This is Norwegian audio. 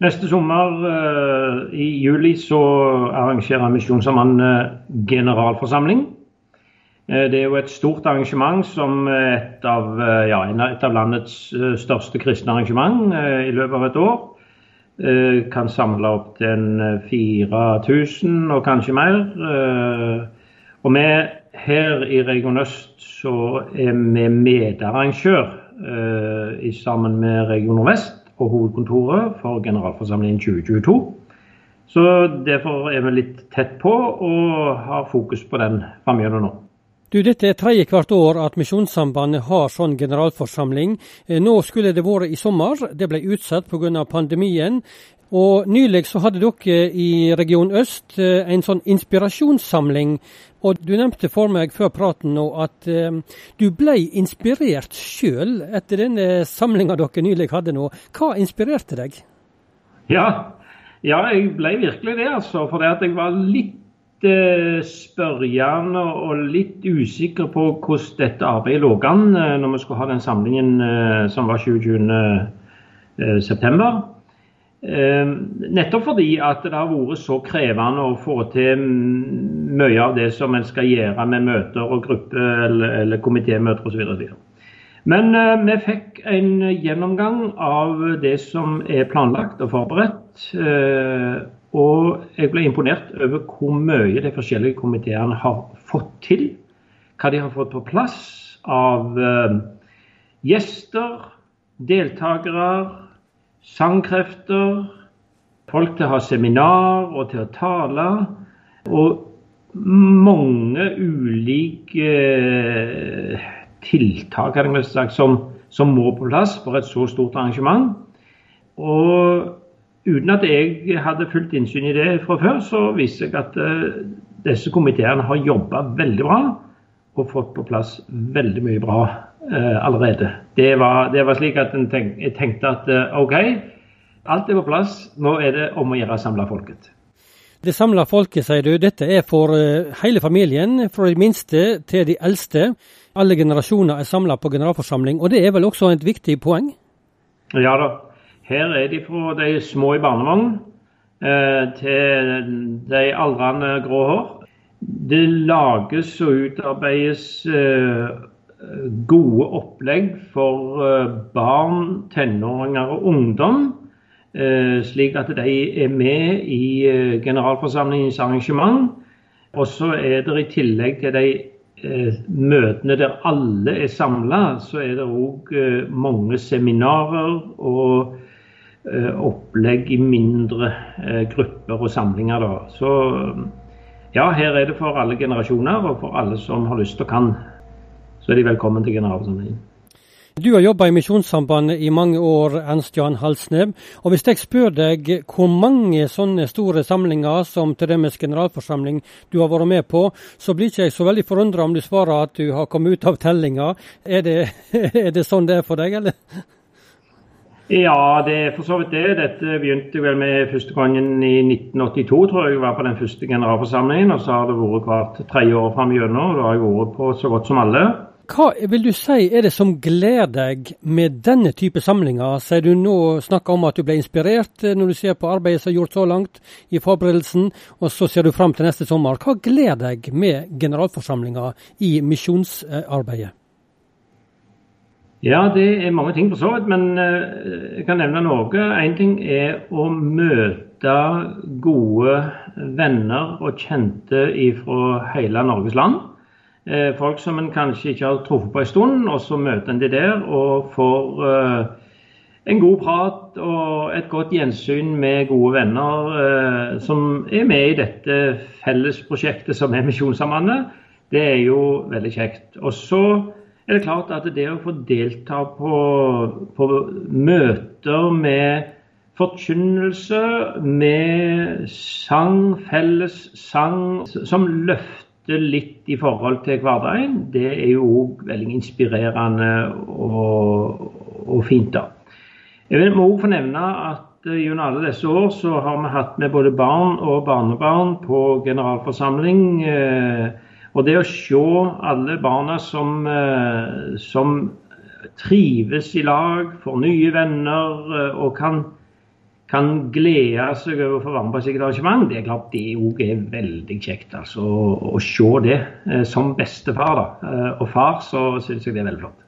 Neste sommer, i juli, så arrangerer Misjonssambandet generalforsamling. Det er jo et stort arrangement som et av, ja, et av landets største kristne arrangement i løpet av et år. Kan samle opp til 4000 og kanskje mer. Og vi her i Region Øst så er vi medarrangør sammen med Region Nordvest og hovedkontoret for generalforsamlingen 2022. Så Derfor er vi litt tett på og har fokus på den framover nå. Du, Dette er tredje hvert år at Misjonssambandet har sånn generalforsamling. Nå skulle det vært i sommer, det ble utsatt pga. pandemien. Og Nylig så hadde dere i Region Øst en sånn inspirasjonssamling og Du nevnte for meg før praten nå at eh, du ble inspirert sjøl etter denne samlinga dere nylig hadde nå. Hva inspirerte deg? Ja, ja jeg ble virkelig det, altså. For jeg var litt eh, spørrende og litt usikker på hvordan dette arbeidet lå an eh, når vi skulle ha den samlingen eh, som var 20. Eh, nettopp fordi at det har vært så krevende å få til mye av det som en skal gjøre med møter og gruppe- eller, eller komitémøter osv. Men uh, vi fikk en gjennomgang av det som er planlagt og forberedt. Uh, og jeg ble imponert over hvor mye de forskjellige komiteene har fått til. Hva de har fått på plass av gjester, deltakere sangkrefter, folk til å ha seminar og til å tale. Og mange ulike eh, tiltak sagt, som, som, må på plass for et så stort arrangement. Og uten at jeg hadde fullt innsyn i det fra før, så viser jeg at uh, disse komiteene har jobba veldig bra og fått på plass veldig mye bra allerede. Det var, det var, slik at tenk, jeg tenkte at uh, OK, alt er på plass. Nå er det om å gjøre å samle folket. Det samla folket, sier du. Dette er for uh, hele familien, fra de minste til de eldste. Alle generasjoner er samla på generalforsamling, og det er vel også et viktig poeng? Ja da. Her er de fra de små i barnevogn til de aldrende grå hår. Det lages og utarbeides gode opplegg for eh, barn, tenåringer og ungdom. Eh, slik at de er med i eh, generalforsamlingens arrangement. Og så er det i tillegg til de møtene der alle er samla, så er det òg mange seminarer og opplegg i mindre grupper og samlinger. Da. Så ja, her er det for alle generasjoner og for alle som har lyst og kan så er de velkommen til generalforsamlingen. Du har jobba i Misjonssambandet i mange år, Ernst Jan Halsnev. Og hvis jeg spør deg hvor mange sånne store samlinger som til generalforsamling du har vært med på, så blir ikke jeg så veldig forundra om du svarer at du har kommet ut av tellinga. Er det, er det sånn det er for deg, eller? Ja, det er for så vidt det. Dette begynte vel med første gangen i 1982, tror jeg var på den første generalforsamlingen. Og så har det vært hvert tredje år fram igjennom. Da har jeg vært på så godt som alle. Hva vil du si er det som gleder deg med denne type samlinger? Sier du nå snakker om at du ble inspirert eh, når du ser på arbeidet som er gjort så langt i forberedelsen, og så ser du fram til neste sommer. Hva gleder deg med generalforsamlinga i misjonsarbeidet? Ja, det er mange ting for så vidt, men eh, jeg kan nevne noe. Én ting er å møte gode venner og kjente fra hele Norges land. Eh, folk som en kanskje ikke har truffet på en stund, og så møter en de der og får eh, en god prat og et godt gjensyn med gode venner eh, som er med i dette fellesprosjektet som er Misjonssambandet. Det er jo veldig kjekt. Og så er det klart at det å få delta på, på møter med forkynnelse, med sang, felles sang, som løfter litt i forhold til hverdagen, det er jo òg veldig inspirerende og, og, fint. da. Jeg må òg få nevne at uh, gjennom alle disse år så har vi hatt med både barn og barnebarn på generalforsamling. Uh, og det å se alle barna som, uh, som trives i lag, får nye venner og kan kan glede seg over å få være med på et slikt arrangement, det er klart det òg er veldig kjekt. altså Å, å se det. Som bestefar da, og far så syns jeg det er veldig flott.